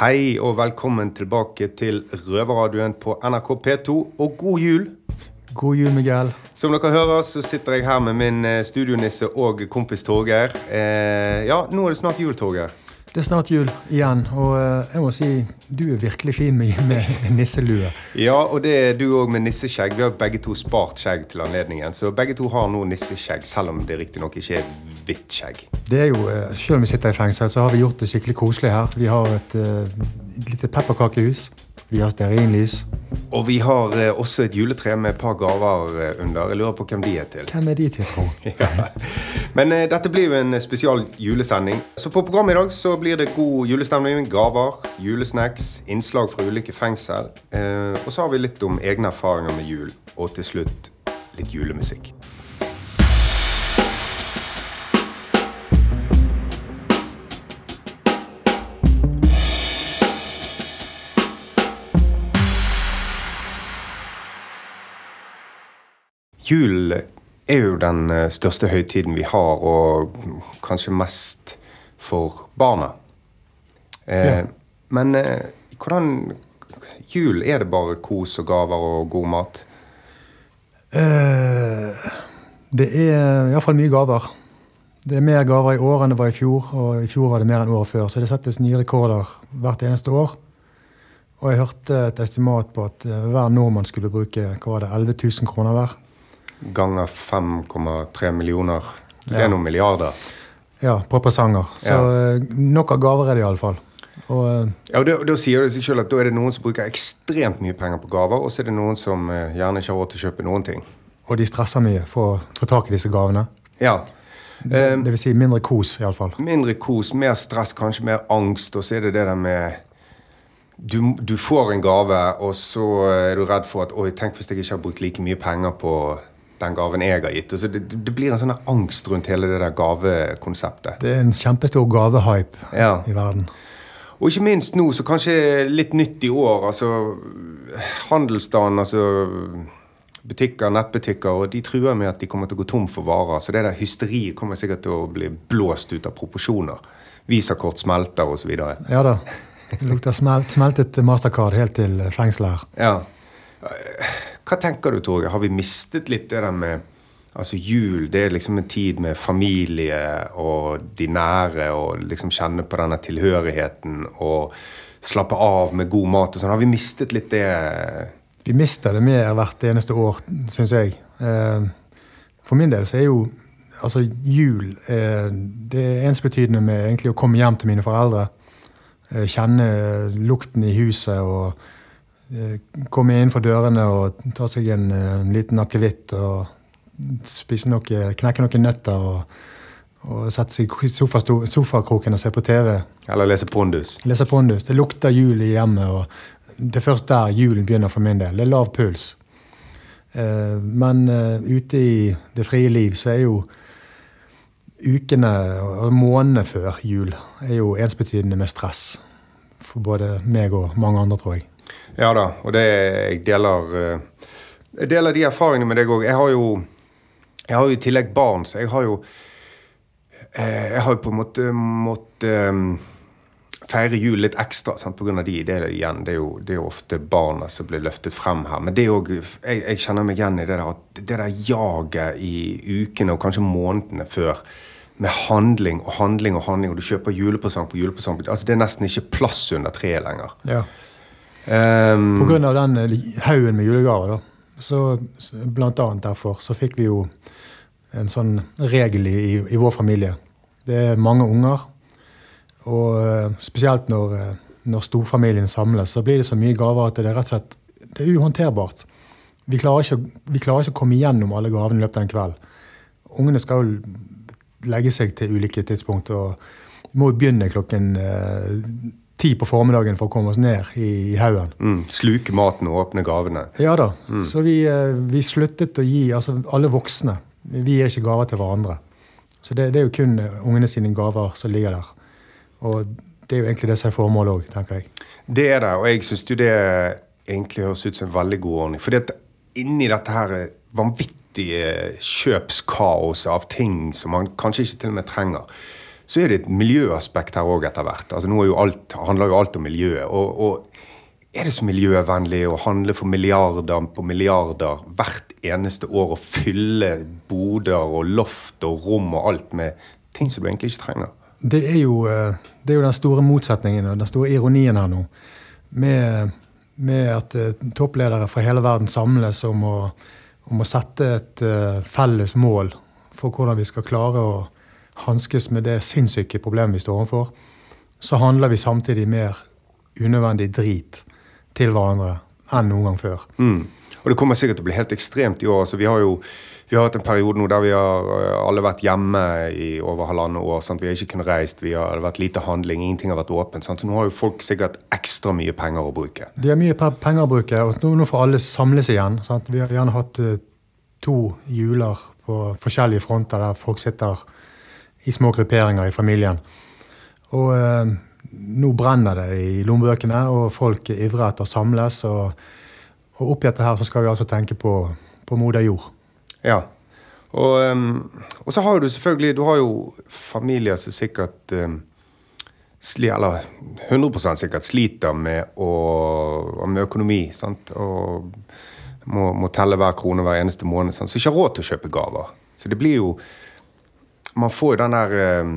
Hei og velkommen tilbake til Røverradioen på NRK P2, og god jul! God jul, Miguel. Som dere hører, så sitter jeg her med min eh, studionisse og kompis Torgeir. Eh, ja, nå er det snart jul, Torgeir. Det er snart jul igjen, og eh, jeg må si du er virkelig fin med, med nisselue. Ja, og det er du òg med nisseskjegg. Vi har begge to spart skjegg til anledningen. Så begge to har nå nisseskjegg, selv om det riktignok ikke er hvitt skjegg. Det er jo, eh, Selv om vi sitter i fengsel, så har vi gjort det skikkelig koselig her. Vi har et, uh, et lite pepperkakehus. Vi har stearinlys. Og vi har eh, også et juletre med et par gaver eh, under. Jeg lurer på hvem de er til. Hvem er de til, tro? ja. Men eh, dette blir jo en spesial julesending. Så på programmet i dag så blir det god julestemning. Gaver, julesnacks, innslag fra ulike fengsel. Eh, og så har vi litt om egne erfaringer med jul. Og til slutt litt julemusikk. Jul er jo den eh, største høytiden vi har, og kanskje mest for barna. Eh, Ja. Men eh, hvordan Jul, er det bare kos og gaver og god mat? Eh, det er iallfall mye gaver. Det er mer gaver i år enn det var i fjor, og i fjor var det mer enn året før. Så det settes nye rekorder hvert eneste år. Og jeg hørte et estimat på at eh, hver nordmann skulle bruke hva var det, 11 000 kroner hver. Ganger 5,3 millioner. Det Ja. er noen milliarder. Ja, på presanger. Så Ja. eh, nok av gaver er det iallfall. Og eh, Ja, og da, da sier det seg selv at da er det noen som bruker ekstremt mye penger på gaver, og så er det noen som eh, gjerne ikke har råd til å kjøpe noen ting. Og de stresser mye for å få tak i disse gavene. Ja. Det, Eh, det vil si mindre kos, iallfall. Mindre kos, mer stress, kanskje mer angst, og så er det det der med du, du får en gave, og så er du redd for at Oi, tenk hvis jeg ikke har brukt like mye penger på den gaven jeg har gitt. Så det, det blir en sånn angst rundt hele det der gavekonseptet. Det er en kjempestor gavehype Ja. i verden. Og ikke minst nå, så kanskje litt nytt i år. altså Handelsstanden, altså butikker, nettbutikker, og de truer med at de kommer til å gå tom for varer. Så det der hysteriet kommer sikkert til å bli blåst ut av proporsjoner. Visakort smelter osv. Ja da. Det lukter smelt, smeltet mastercard helt til fengselet her. Ja. Hva tenker du, Torgeir? Har vi mistet litt det der med Altså Jul det er liksom en tid med familie og de nære, og liksom kjenne på denne tilhørigheten og slappe av med god mat og sånn. Har vi mistet litt det? Vi mister det mer hvert eneste år, syns jeg. Eh, For min del så er jo altså jul eh, det er ensbetydende med egentlig å komme hjem til mine foreldre. eh, Kjenne lukten i huset og komme innenfor dørene og ta seg en, eh, en liten akevitt og spise noe, knekke noen nøtter og, og sette seg i sofa, sofakroken og se på TV. Eller lese pondus? Lese pondus. Det lukter jul i hjemmet. og Det er først der julen begynner for min del. Det er lav puls. Eh, men eh, ute i det frie liv så er jo ukene og månedene før jul er jo ensbetydende med stress. For både meg og mange andre, tror jeg. Ja da, og det jeg deler eh, Jeg deler de erfaringene med deg òg. Jeg har jo Jeg har jo i tillegg barn, så jeg har jo eh, Jeg har jo på en måte måttet eh, feire jul litt ekstra sant, av de. Det, igjen, det, er jo, det er jo ofte barna som blir løftet frem her. Men det er også, jeg, jeg kjenner meg igjen i det der, det der jaget i ukene og kanskje månedene før med handling og handling og handling, og du kjøper julepresang på julepresang altså Det er nesten ikke plass under treet lenger. Ja. Um, På grunn av den eh, haugen med julegaver, da. Så, blant annet derfor så fikk vi jo en sånn regel i, i, vår familie. Det er mange unger. Og eh, spesielt når, eh, når storfamilien samles, så blir det så mye gaver at det er rett og slett det er uhåndterbart. Vi klarer, ikke, vi klarer ikke å komme igjennom alle gavene i løpet av en kveld. Ungene skal jo legge seg til ulike tidspunkt, og må jo begynne klokken ti på formiddagen for å komme oss ned i, i haugen. Mm, sluke maten og åpne gavene. Ja da. Så vi, eh, vi sluttet å gi altså alle voksne. Vi gir ikke gaver til hverandre. Så det, det er jo kun eh, ungene sine gaver som ligger der. Og det er jo egentlig det som er formålet òg, tenker jeg. Det er det, og jeg syns jo det egentlig høres ut som en veldig god ordning. Fordi at inni dette her vanvittige kjøpskaoset av ting som man kanskje ikke til og med trenger, så er det et miljøaspekt her òg etter hvert. Altså nå jo alt, handler jo alt om miljøet. Og, og er det så miljøvennlig å handle for milliarder på milliarder hvert eneste år og fylle boder og loft og rom og alt med ting som du egentlig ikke trenger? Det er jo, eh, det er jo den store motsetningen og den store ironien her nå. Med, med at eh, toppledere fra hele verden samles om å, om å sette et uh, felles mål for hvordan vi skal klare å hanskes med det sinnssyke problemet vi står overfor, så handler vi samtidig mer unødvendig drit til hverandre enn noen gang før. Mm. Og det kommer sikkert til å bli helt ekstremt i år. Altså, vi har jo vi har hatt en periode nå der vi har eh, alle vært hjemme i over halvannet år. Sant? Vi har ikke kunnet reist, vi har vært lite handling, ingenting har vært åpent. Sant? Så nå har jo folk sikkert ekstra mye penger å bruke. De har mye penger å bruke, og nå, nå får alle samles igjen. Sant? Vi har gjerne hatt uh, to juler på forskjellige fronter der folk sitter i små grupperinger i familien. Og eh, nå brenner det i lommebøkene, og folk er ivrige etter å samles. Og, og oppi dette her så skal vi altså tenke på, på moder jord. Ja. Og, um, og, så har du selvfølgelig Du har jo familier som sikkert um, sli, Eller 100% sikkert sliter med, å, med økonomi. Sant? Og må, må, telle hver krone hver eneste måned. Sant? Så ikke har råd til å kjøpe gaver. Så det blir jo man får jo den der eh,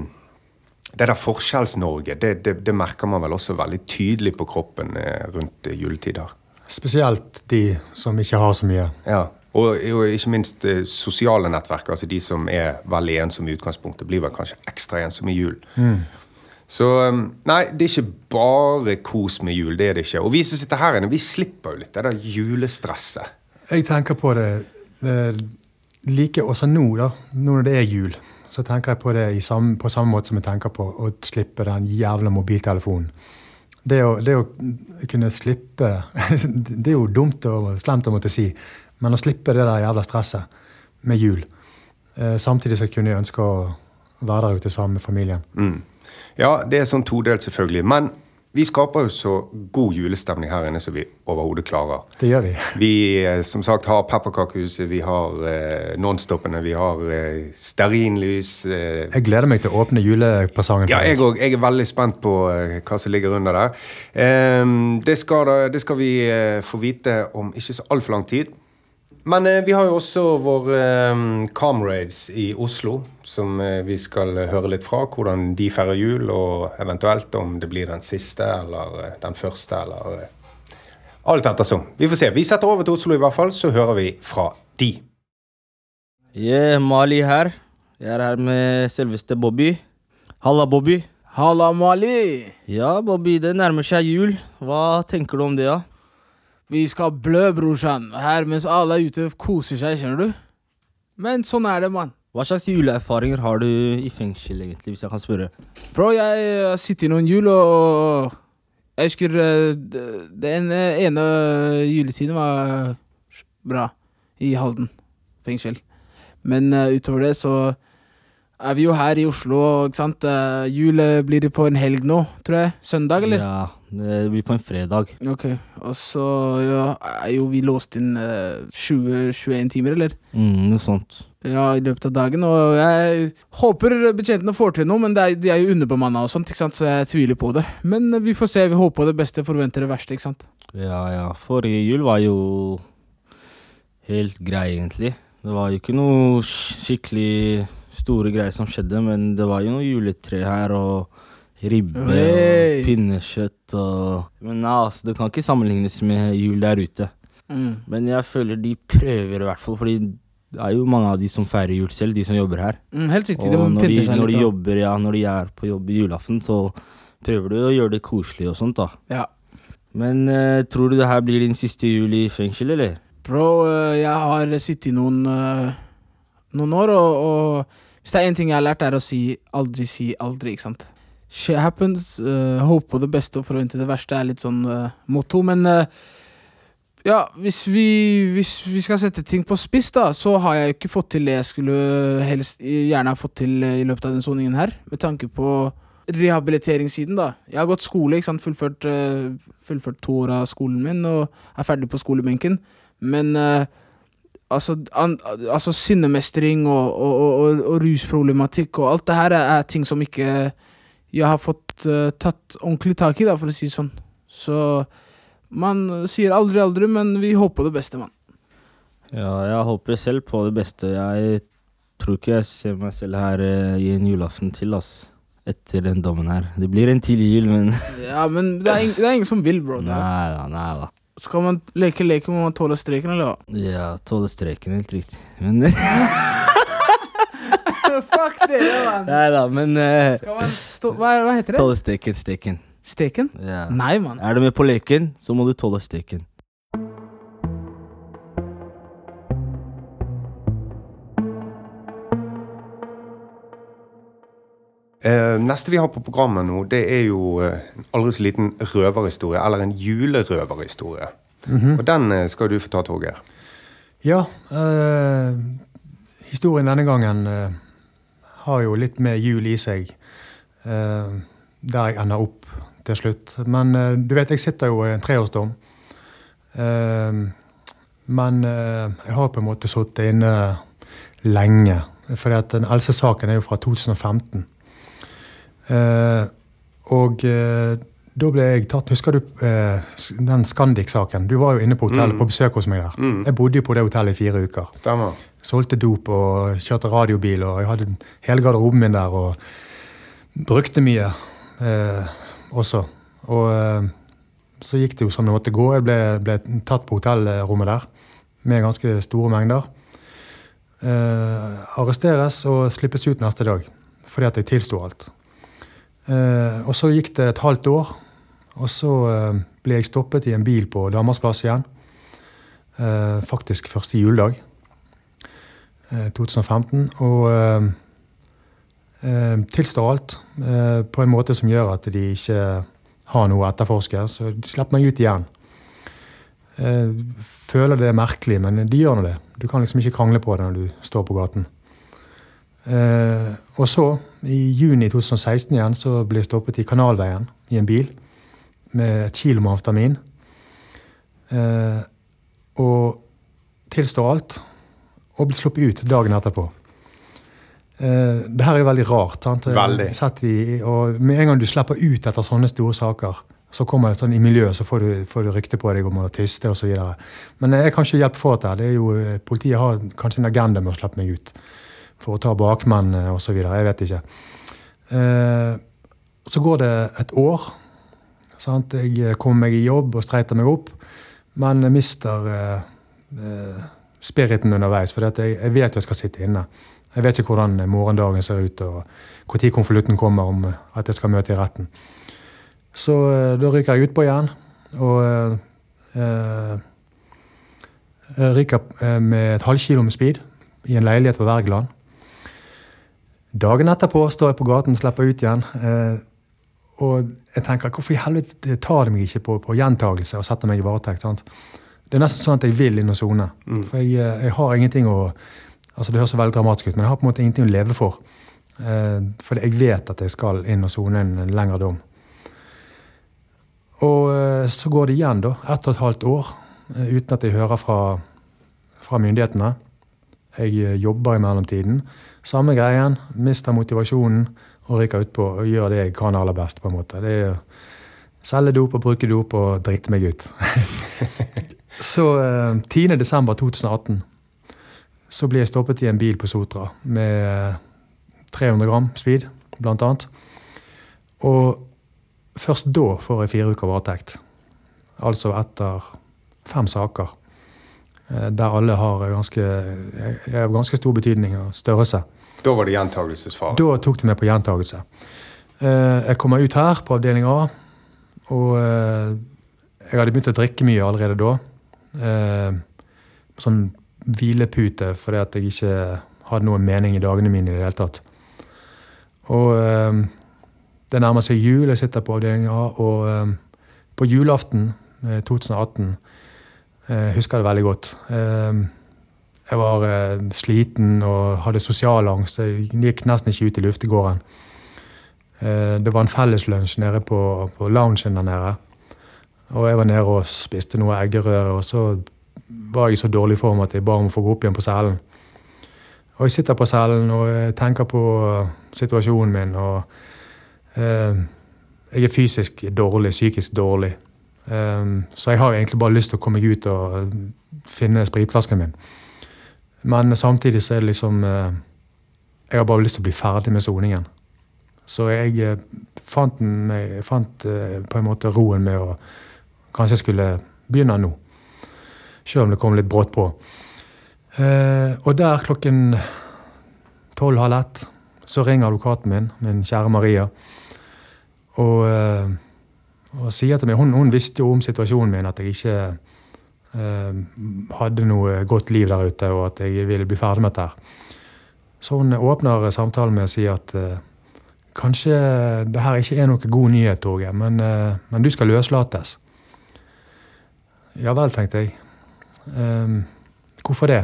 Det der Forskjells-Norge, det, det, det, merker man vel også veldig tydelig på kroppen eh, rundt eh, juletider. Spesielt de som ikke har så mye. Ja, og, og ikke minst sosiale nettverk. altså De som er veldig ensomme i utgangspunktet, blir vel kanskje ekstra ensomme i jul. Mm. Så nei, det er ikke bare kos med jul. det er det ikke. Og vi som sitter her inne, vi slipper jo litt det der julestresset. Jeg tenker på det, det like også nå, da, nå når det er jul så tenker jeg på det samme, på samme måte som jeg tenker på å slippe den jævla mobiltelefonen. Det å, det å kunne slippe Det er jo dumt og slemt å måtte si, men å slippe det der jævla stresset med jul, eh, samtidig så kunne jeg ønske å være der ute sammen med familien. Mm. Ja, det er sånn todelt, selvfølgelig. Men vi skaper jo så god julestemning her inne som vi overhodet klarer. Det gjør vi. Vi eh, som sagt har pepperkakehuset, vi har eh, Nonstopene, vi har eh, stearinlys. Eh. Jeg gleder meg til å åpne julepresangen. Ja, jeg òg. Jeg er veldig spent på eh, hva som ligger under der. Eh, det skal, da, det, skal, vi få vite om ikke så altfor lang tid. Men eh, vi har jo også våre eh, comrades i Oslo, som eh, vi skal høre litt fra. Hvordan de feirer jul, og eventuelt om det blir den siste eller eh, den første, eller eh, alt ettersom. Vi får se. Vi setter over til Oslo i hvert fall, så hører vi fra de. Yeah, Mali her. Jeg er her med selveste Bobby. Halla, Bobby. Halla, Mali. Ja, Bobby, det nærmer seg jul. Hva tenker du om det, da? Ja? Vi skal blø, brorsan, her mens alle er ute og koser seg, skjønner du. Men sånn er det, mann. Hva slags juleerfaringer har du i fengsel, egentlig, hvis jeg kan spørre? Bro, jeg har sittet i noen jul, og jeg husker eh, den ene juletiden var bra i Halden fengsel. Men uh, utover det så er vi jo her i Oslo, ikke sant. Uh, jul blir det på en helg nå, tror jeg. Søndag, eller? Ja, det blir på en fredag. Ok, Og så ja, er jo vi låst inn eh, 20-21 timer, eller? Mm, noe sånt. Ja, i løpet av dagen. Og jeg håper betjentene får til noe, men er, de er jo underbemanna og sånt, ikke sant, så jeg tviler på det. Men eh, vi får se. Vi håper på det beste, forventer det verste, ikke sant. Ja, ja. Forrige jul var jo helt grei, egentlig. Det var jo ikke noe skikkelig store greier som skjedde, men det var jo noe juletre her og Ribbe hey. og pinnekjøtt og Men ja, altså, det kan ikke sammenlignes med jul der ute. Mm. Men jeg føler de prøver i hvert fall, fordi det er jo mange av de som feirer jul selv, de som jobber her. Mm, helt riktig, og de når, de, når de jobber, ja, når de er på jobb i julaften, så prøver du å gjøre det koselig og sånt, da. Ja. Men uh, tror du det her blir din siste jul i fengsel, eller? Bro, uh, jeg har sittet noen, uh, noen år, og, og hvis det er én ting jeg har lært, er å si aldri si aldri, ikke sant. Shit happens. Uh, håpe på det beste og forvente det verste er litt sånn uh, motto. Men uh, ja, hvis vi, hvis vi, skal sette ting på spiss, da, så har jeg ikke fått til det jeg skulle helst gjerne ha fått til i løpet av den soningen her. Med tanke på rehabiliteringssiden, da. Jeg har gått skole, ikke sant. Fullført, fullført to år av skolen min og er ferdig på skolebenken. Men Altså, an, altså sinnemestring og, og, og, og, rusproblematikk og alt det her er, er ting som ikke jeg har fått uh, tatt ordentlig tak i, da, for å si det sånn. Så man sier aldri aldri, men vi håper det beste, mann. Ja, jeg håper selv på det beste. Jeg tror ikke jeg ser meg selv her uh, i en julaften til, ass. Etter den dommen her. Det blir en tidlig jul, men Ja, men det er, ing- det er ingen som vil, bro. Nei da, nei da. Skal man leke leken, må man tåle streken, eller hva? Ja, tåle streken, helt riktig. Men Fuck det, mann! Nei da, men uh, Skal man stå Hva, hva heter det? Tåle steken, steken. Steken? Ja. Nei, mann. Er du med på leken, så må du tåle steken. Uh, neste vi har på programmet nå, det er jo eh, en aldri så liten røverhistorie. Eller en julerøverhistorie. Og den eh, skal du få ta, Torgeir. Ja, Uh, historien denne gangen eh, har jo litt mer jul i seg. Eh, der jeg ender opp til slutt. Men eh, du vet, jeg sitter jo i en treårsdom. Eh, men eh, jeg har på en måte sittet inne lenge. For den eldste saken er jo fra 2015. Eh, og da ble jeg tatt Husker du eh, den Scandic-saken? Du var jo inne på hotellet Mm. på besøk hos meg der. Mm. Jeg bodde jo på det hotellet i fire uker. Stemmer. Solgte dop og kjørte radiobil, og jeg hadde hele garderoben min der og brukte mye eh, også. Og eh, så gikk det jo som det måtte gå. Jeg ble, ble tatt på hotellrommet der med ganske store mengder. Eh, arresteres og slippes ut neste dag fordi at jeg tilsto alt. Eh, og så gikk det et halvt år, og så eh, ble jeg stoppet i en bil på Damersplass igjen. Eh, faktisk første juledag. eh, 2015. Og tilstår alt på en måte som gjør at de ikke har noe å etterforske. Så de slipper meg ut igjen. Føler det er merkelig, men de gjør nå det. Du kan liksom ikke krangle på det når du står på gaten. Eh, og så, i juni 2016 igjen, så ble jeg stoppet i Kanalveien i en bil med et kilo med amfetamin. Eh, og tilstår alt, og blir sluppet ut dagen etterpå. Eh, det her er jo veldig rart. sant? Veldig. I, og med en gang du slipper ut etter sånne store saker, så kommer det sånn i miljøet, så får du, får du rykte på deg om å tyste osv. Men jeg kan ikke hjelpe for dette. Det er jo, politiet har kanskje en agenda med å slippe meg ut. For å ta bakmennene osv. Jeg vet ikke. Eh, så går det et år. Sant? Jeg kommer meg i jobb og streiter meg opp, men jeg mister eh, eh, spiriten underveis. For jeg, vet jeg skal sitte inne. Jeg vet ikke hvordan morgendagen ser ut, og når konvolutten kommer om eh, at jeg skal møte i retten. Så eh, da ryker jeg utpå igjen, og eh, eh, ryker eh, med et halvkilo med speed i en leilighet på Wergeland. Dagen etterpå står jeg på gaten, slipper ut igjen. Eh, og jeg tenker, hvorfor i helvete tar de meg ikke på, på gjentagelse og setter meg i varetekt? sant? Det er nesten sånn at jeg vil inn og sone. For jeg, eh, jeg har ingenting å altså Det høres så veldig dramatisk ut, men jeg har på en måte ingenting å leve for. Eh, for jeg vet at jeg skal inn og sone en, en lengre dom. Og eh, så går det igjen, da. Ett og et halvt år eh, uten at jeg hører fra, fra myndighetene. Jeg jobber i mellomtiden. Samme greien. Mister motivasjonen og ryker utpå og gjør det jeg kan aller best. på en måte. Det er selge dop og bruke dop og drite meg ut. så eh, 10.12.2018 så blir jeg stoppet i en bil på Sotra med eh, 300 gram speed, blant annet. Og først da får jeg fire uker varetekt. Altså etter fem saker. eh, Der alle har ganske, ganske stor betydning og størrelse. Da var det gjentagelsesfare. Da tok de meg på gjentagelse. Eh, Jeg kommer ut her på avdeling A, og eh, jeg hadde begynt å drikke mye allerede da. Eh, Sånn hvilepute fordi at jeg ikke hadde noen mening i dagene mine i det hele tatt. Og det nærmer seg jul, jeg sitter på avdeling A, og på julaften eh, 2018 jeg husker det veldig godt. Jeg var eh, sliten og hadde sosial angst. Jeg gikk nesten ikke ut i luftegården. Eh, det var en felleslunsj nede på, på loungen der nede. Og jeg var nede og spiste noe eggerøre, og så var jeg i så dårlig form at jeg ba om å få gå opp igjen på cellen. Og jeg sitter på cellen og jeg tenker på situasjonen min. og eh, Jeg er fysisk dårlig, psykisk dårlig. Eh, så jeg har egentlig bare lyst til å komme meg ut og finne spritflasken min. Men samtidig så er det liksom eh, Jeg har bare lyst til å bli ferdig med soningen. Så jeg eh, fant, meg, fant eh, på en måte roen med å kanskje skulle begynne nå. Sjøl om det kom litt brått på. Og der klokken tolv-halv ett så ringer advokaten min, min kjære Maria, og, og sier til meg hun, hun, visste jo om situasjonen min, at jeg ikke hadde noe godt liv der ute, og at jeg ville bli ferdig med dette. Så hun åpner samtalen med å si at eh, kanskje det her ikke er noe god nyhet, Torge, men, eh, men, du skal løslates. Ja vel, tenkte jeg. Um, Hvorfor det?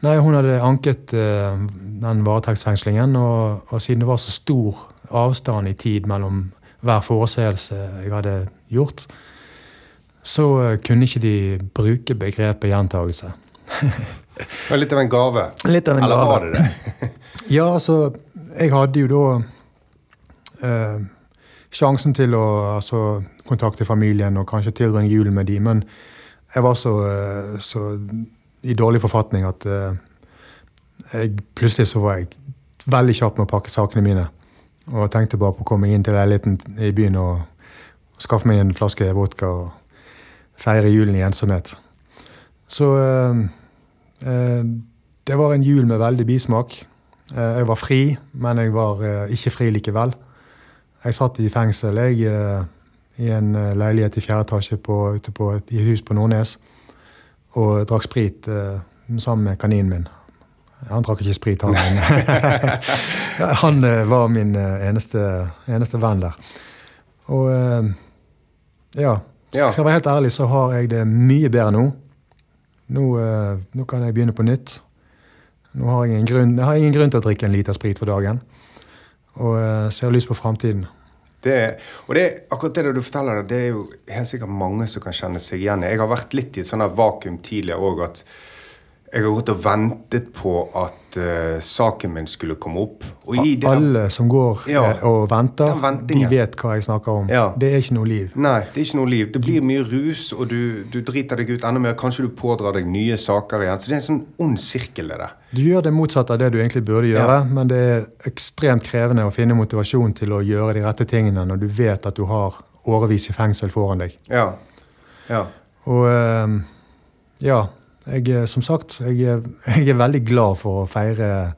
Nei, Hun hadde anket uh, den varetektsfengslingen, og, og, siden det var så stor avstand i tid mellom hver foreseelse jeg hadde gjort, så uh, kunne ikke de bruke begrepet gjentagelse. det litt av en gave? Litt av en Eller gave. var det det? ja, altså Jeg hadde jo da eh, sjansen til å altså, kontakte familien og kanskje tilbringe julen med dem, men jeg var så, så i dårlig forfatning at eh, jeg, plutselig så var jeg veldig kjapp med å pakke sakene mine. Og tenkte bare på å komme inn til leiligheten i byen og skaffe meg en flaske vodka og feire julen i ensomhet. Så uh, uh, det var en jul med veldig bismak. jeg var fri, men jeg var ikke fri likevel. Jeg satt i fengsel jeg, i en leilighet i fjerde etasje på, ute på et, i et hus på Nordnes og drakk sprit eh, sammen med kaninen min. Han drakk ikke sprit, han. han eh, var min eh, eneste, eneste, venn der. Og eh, ja, skal jeg være helt ærlig, så har jeg det mye bedre nå. Nå, eh, nå kan jeg begynne på nytt. Nå har jeg, grunn, jeg har ingen grunn til å drikke en liter sprit for dagen. Og eh, ser lyst på framtiden. Det, og det, akkurat det du forteller, det er jo helt sikkert mange som kan kjenne seg igjen i. Jeg har vært litt i et sånt vakuum tidligere òg at jeg har gått og ventet på at uh, saken min skulle komme opp. Alle som går ja, eh, og venter, de vet hva jeg snakker om. Ja. Det er ikke noe liv. Nei, det er ikke noe liv. Det blir mye rus, og du, du driter deg ut enda mer. Kanskje du pådrar deg nye saker igjen. Så det er en sånn ond sirkel, det der. Du gjør det motsatte av det du egentlig burde gjøre, ja. men det er ekstremt krevende å finne motivasjon til å gjøre de rette tingene når du vet at du har årevis i fengsel foran deg. Ja. Ja. Og uh, ja jeg, eh, som sagt, jeg, jeg, er veldig glad for å feire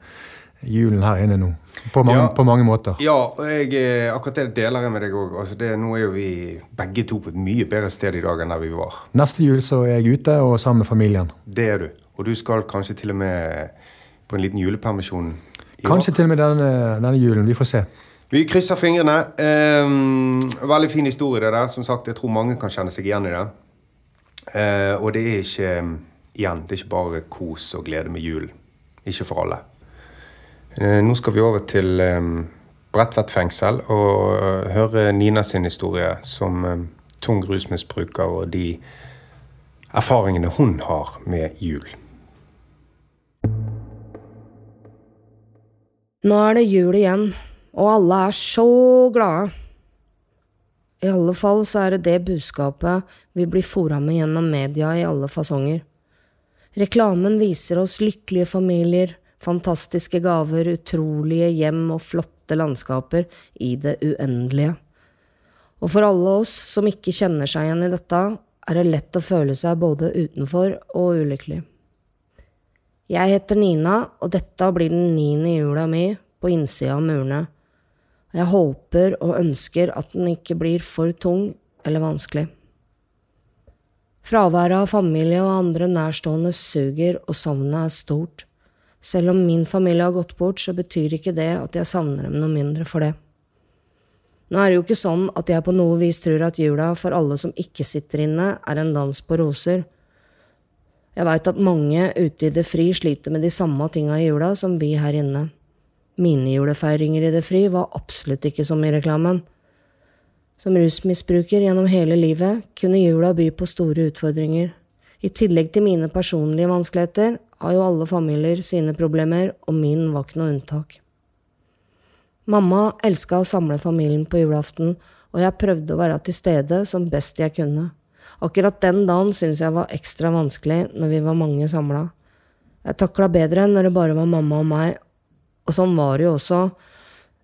julen her inne nå. På mange, ja, på mange måter. Ja, og jeg, eh, akkurat det deler jeg med deg òg. Altså nå er jo vi begge to på et mye bedre sted i dag enn der vi var. Neste jul så er jeg ute og sammen med familien. Det er du. Og du skal kanskje til og med på en liten julepermisjon i kanskje år? til og med denne, denne, julen. Vi får se. Vi krysser fingrene. Um, veldig fin historie, det der. Som sagt, jeg tror mange kan kjenne seg igjen i det. Uh, og det er ikke igjen, det er ikke bare kos og glede med jul. Ikke for alle. Eh, nå skal vi over til um, Bredtvet fengsel og uh, høre Nina sin historie som tung rusmisbruker og de erfaringene hun har med jul. Nå er det jul igjen, og alle er så glade. I alle fall så er det det budskapet vi blir fora med gjennom media i alle fasonger. Reklamen viser oss lykkelige familier, fantastiske gaver, utrolige hjem og flotte landskaper i det uendelige. Og for alle oss som ikke kjenner seg igjen i dette, er det lett å føle seg både utenfor og ulykkelig. Jeg heter Nina, og dette blir den niende jula mi på innsida av murene. Jeg håper og ønsker at den ikke blir for tung eller vanskelig. Fraværet av familie og andre nærstående suger, og savnet er stort. Selv om min familie har gått bort, så betyr ikke det at jeg savner dem noe mindre for det. Nå er det jo ikke sånn at jeg på noe vis tror at jula for alle som ikke sitter inne, er en dans på roser. Jeg veit at mange ute i det fri sliter med de samme tinga i jula som vi her inne. Mine julefeiringer i det fri var absolutt ikke som i reklamen. Som rusmisbruker gjennom hele livet kunne jula by på store utfordringer. I tillegg til mine personlige vanskeligheter har jo alle familier sine problemer, og min var ikke noe unntak. Mamma elska å samle familien på julaften, og jeg prøvde å være til stede som best jeg kunne. Akkurat den dagen syntes jeg var ekstra vanskelig når vi var mange samla. Jeg takla bedre når det bare var mamma og meg, og sånn var det jo også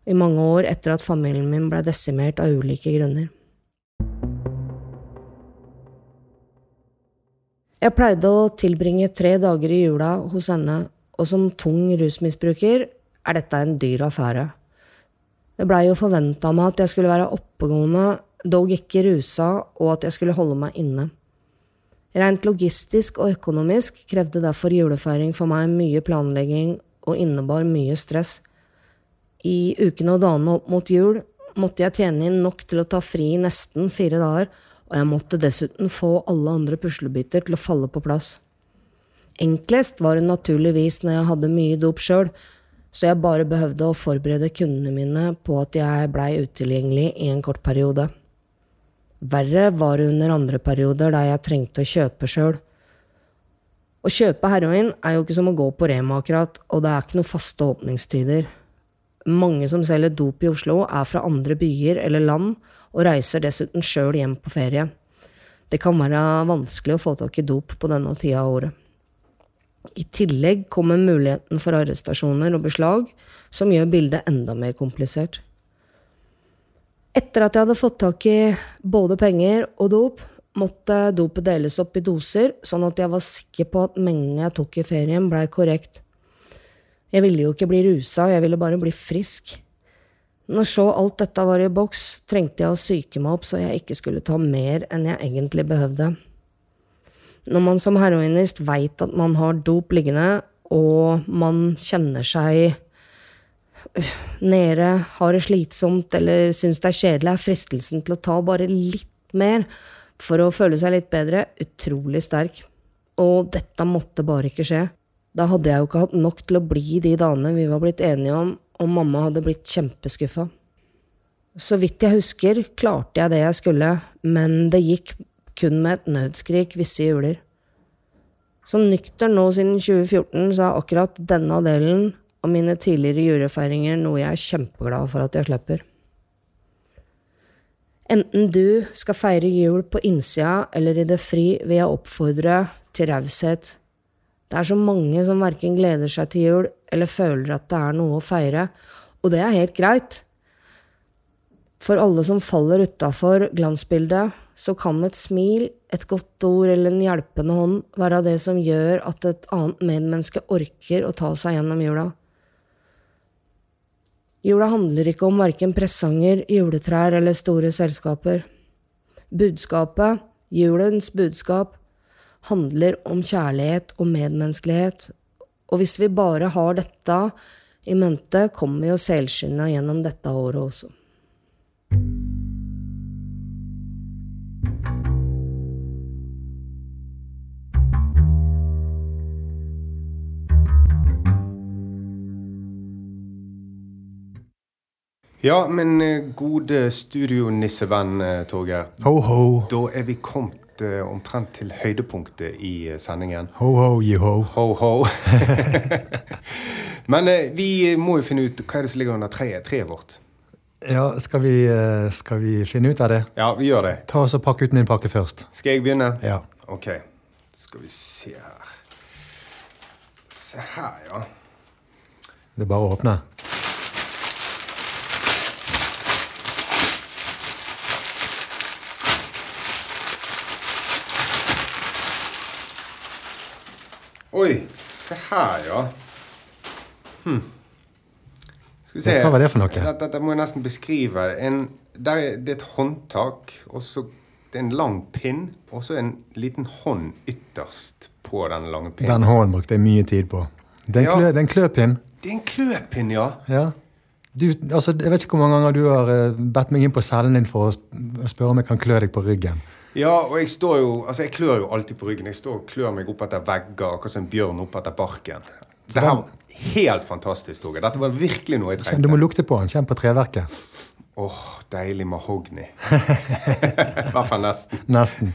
i mange år etter at familien min ble desimert av ulike grunner. Jeg pleide å tilbringe tre dager i jula hos henne, og som tung rusmisbruker er dette en dyr affære. Det blei jo forventa av meg at jeg skulle være oppegående, dog ikke rusa, og at jeg skulle holde meg inne. Rent logistisk og økonomisk krevde derfor julefeiring for meg mye planlegging og innebar mye stress. I ukene og dagene opp mot jul måtte jeg tjene inn nok til å ta fri nesten fire dager, og jeg måtte dessuten få alle andre puslebiter til å falle på plass. Enklest var det naturligvis når jeg hadde mye dop sjøl, så jeg bare behøvde å forberede kundene mine på at jeg blei utilgjengelig i en kort periode. Verre var det under andre perioder der jeg trengte å kjøpe sjøl. Å kjøpe heroin er jo ikke som å gå på Rema, akkurat, og det er ikke noen faste åpningstider. Mange som selger dop i Oslo, er fra andre byer eller land, og reiser dessuten sjøl hjem på ferie. Det kan være vanskelig å få tak i dop på denne tida av året. I tillegg kommer muligheten for arrestasjoner og beslag, som gjør bildet enda mer komplisert. Etter at jeg hadde fått tak i både penger og dop, måtte dopet deles opp i doser, sånn at jeg var sikker på at mengden jeg tok i ferien, blei korrekt. Jeg ville jo ikke bli rusa, jeg ville bare bli frisk. Når så alt dette var i boks, trengte jeg å psyke meg opp så jeg ikke skulle ta mer enn jeg egentlig behøvde. Når man som heroinist veit at man har dop liggende, og man kjenner seg nede, har det slitsomt eller syns det er kjedelig, er fristelsen til å ta bare litt mer for å føle seg litt bedre utrolig sterk. Og dette måtte bare ikke skje. Da hadde jeg jo ikke hatt nok til å bli de dagene vi var blitt enige om, og mamma hadde blitt kjempeskuffa. Så vidt jeg husker, klarte jeg det jeg skulle, men det gikk kun med et nødskrik visse juler. Som nykter nå siden 2014, så er akkurat denne delen av mine tidligere julefeiringer noe jeg er kjempeglad for at jeg slipper. Enten du skal feire jul på innsida eller i det fri, vil jeg oppfordre til raushet. Det er så mange som verken gleder seg til jul eller føler at det er noe å feire, og det er helt greit. For alle som faller utafor glansbildet, så kan et smil, et godt ord eller en hjelpende hånd være det som gjør at et annet medmenneske orker å ta seg gjennom jula. Jula handler ikke om verken presanger, juletrær eller store selskaper. Budskapet, julens budskap, handler om kjærlighet og medmenneskelighet, og hvis vi bare har dette i mente, kommer vi oss selskinna gjennom dette året også. Ja, men eh, gode studionissevenn, eh, Torgeir. Ho, ho. Da er vi kommet eh, omtrent til høydepunktet i eh, sendingen. Ho, ho, jiho. Ho, ho. men eh, vi må jo finne ut hva er det som ligger under treet, treet vårt. Ja, skal vi, skal vi finne ut av det? Ja, vi gjør det. Ta oss og Pakk ut min pakke først. Skal jeg begynne? Ja. Ok. Skal vi se her. Se her, ja. Det er bare å åpne. Oi, se her, ja. Hm. Skal vi se. Hva var det for noe? Dette, dette må jeg nesten beskrive. En, der er, det er et håndtak, og så det er en lang pinn, og så en liten hånd ytterst på den lange pinnen. Den hånden brukte jeg mye tid på. Det er en, Ja. klø, det er en kløpinn. Det er en kløpinn, ja. Ja. Du, altså, jeg vet ikke hvor mange ganger du har eh, bedt meg inn på cellen din for å spørre om jeg kan klø deg på ryggen. Ja, og jeg står jo Altså, jeg klør jo alltid på ryggen. Jeg står og klør meg opp etter vegger, akkurat som en bjørn opp etter barken. Det her var helt fantastisk, Torgeir. Dette var virkelig noe jeg Kjenn, Du må lukte på den. Kjenn på treverket. Åh, deilig mahogni. I hvert fall nesten. Nesten.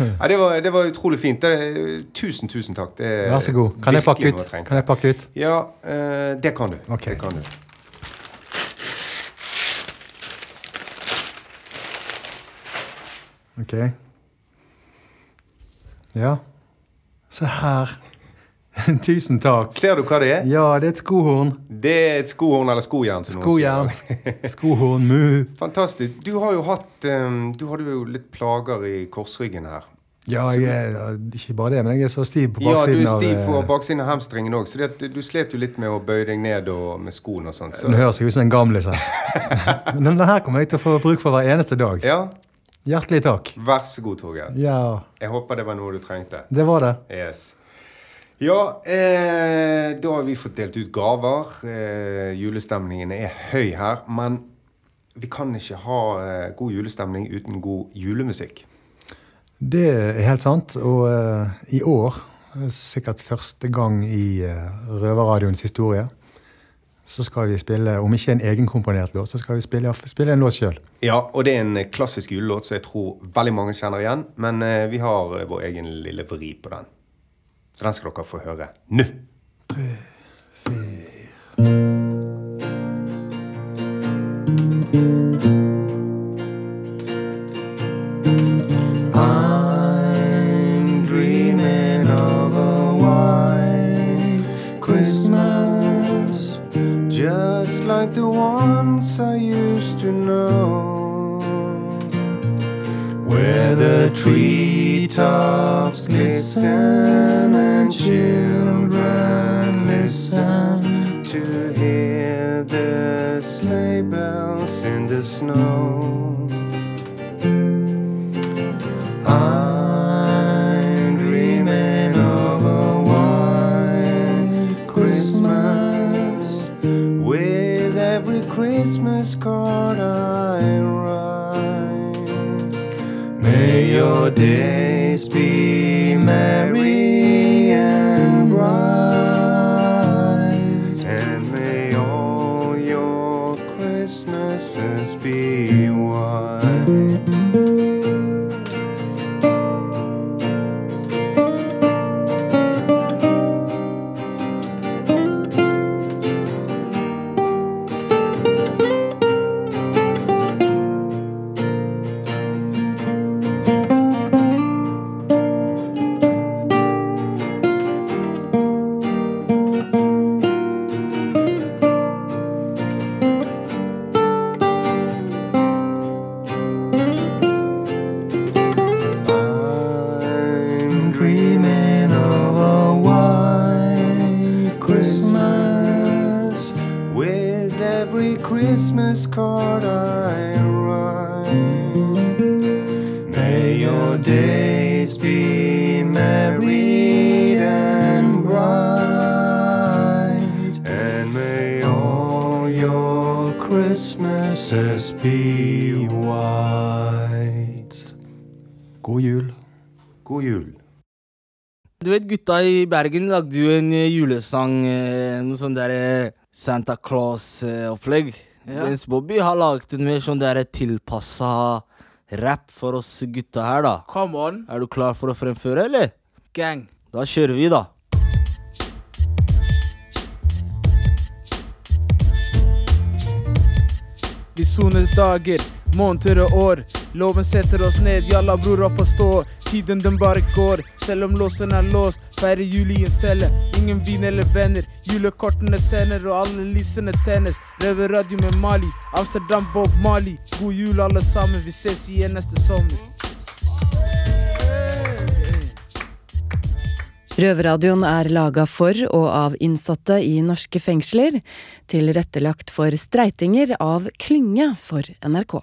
Ja, det, var, det var utrolig fint. Det, tusen, tusen takk. Det Vær så god. Kan jeg pakke ut? Kan jeg pakke ut? Ja, eh, det kan du. Okay. Det kan du. Ok. Ja. Se her. Tusen takk. Ser du hva det er? Ja, det er et skohorn. Det er et skohorn eller skojern. Skojern. Skohorn, mu. Fantastisk. Du har jo hatt um, Du hadde jo litt plager i korsryggen her. Ja, jeg er ikke bare det, men jeg er så stiv på baksiden av Ja, du er stiv på eh, baksiden av hamstringen òg, så det du slet jo litt med å bøye deg ned og med skoen og sånn. Så. Nå høres ut som en gamlis her. Men denne her kommer jeg til å få bruk for hver eneste dag. Ja, Hjertelig takk. vær så god, Torgeir. Ja, Jeg håper det var noe du trengte. det var det. Yes. Ja, eh, da har vi fått delt ut gaver. Eh, julestemningen er høy her. Men vi kan ikke ha eh, god julestemning uten god julemusikk. Det er helt sant. Og eh, i år, eh, sikkert første gang i uh, Røverradioens historie, så skal vi spille, om ikke en egenkomponert låt, så skal vi spille, spille en låt sjøl. Ja, og det er en klassisk julelåt som jeg tror veldig mange kjenner igjen. Men eh, vi har eh, vår egen lille vri på den. Så den skal dere få høre nå. I'm to know. where the treetops glisten and children listen to hear the sleigh bells in the snow. day. Du vet, gutta i Bergen lagde jo en eh, julesang, eh, noe sånn der eh, Santa Claus-opplegg. Ja. Mens Bobby har laget en mer sånn der tilpassa rap for oss gutta her, da. Come on, Er du klar for å fremføre, eller? gang. Da kjører vi, da. Vi soner dager, måneder og år. Loven setter oss ned, jalla bror opp og stå. Tiden den bare går, selv om låsen er låst. Feirer jul i en celle, ingen vin eller venner. Julekortene sender, og alle lysene tennes. Røverradio med Mali, Amsterdam Bob Mali. God jul, alle sammen, vi ses igjen neste sommer. Røverradioen er laga for og av innsatte i norske fengsler, tilrettelagt for streitinger av Klynge for NRK.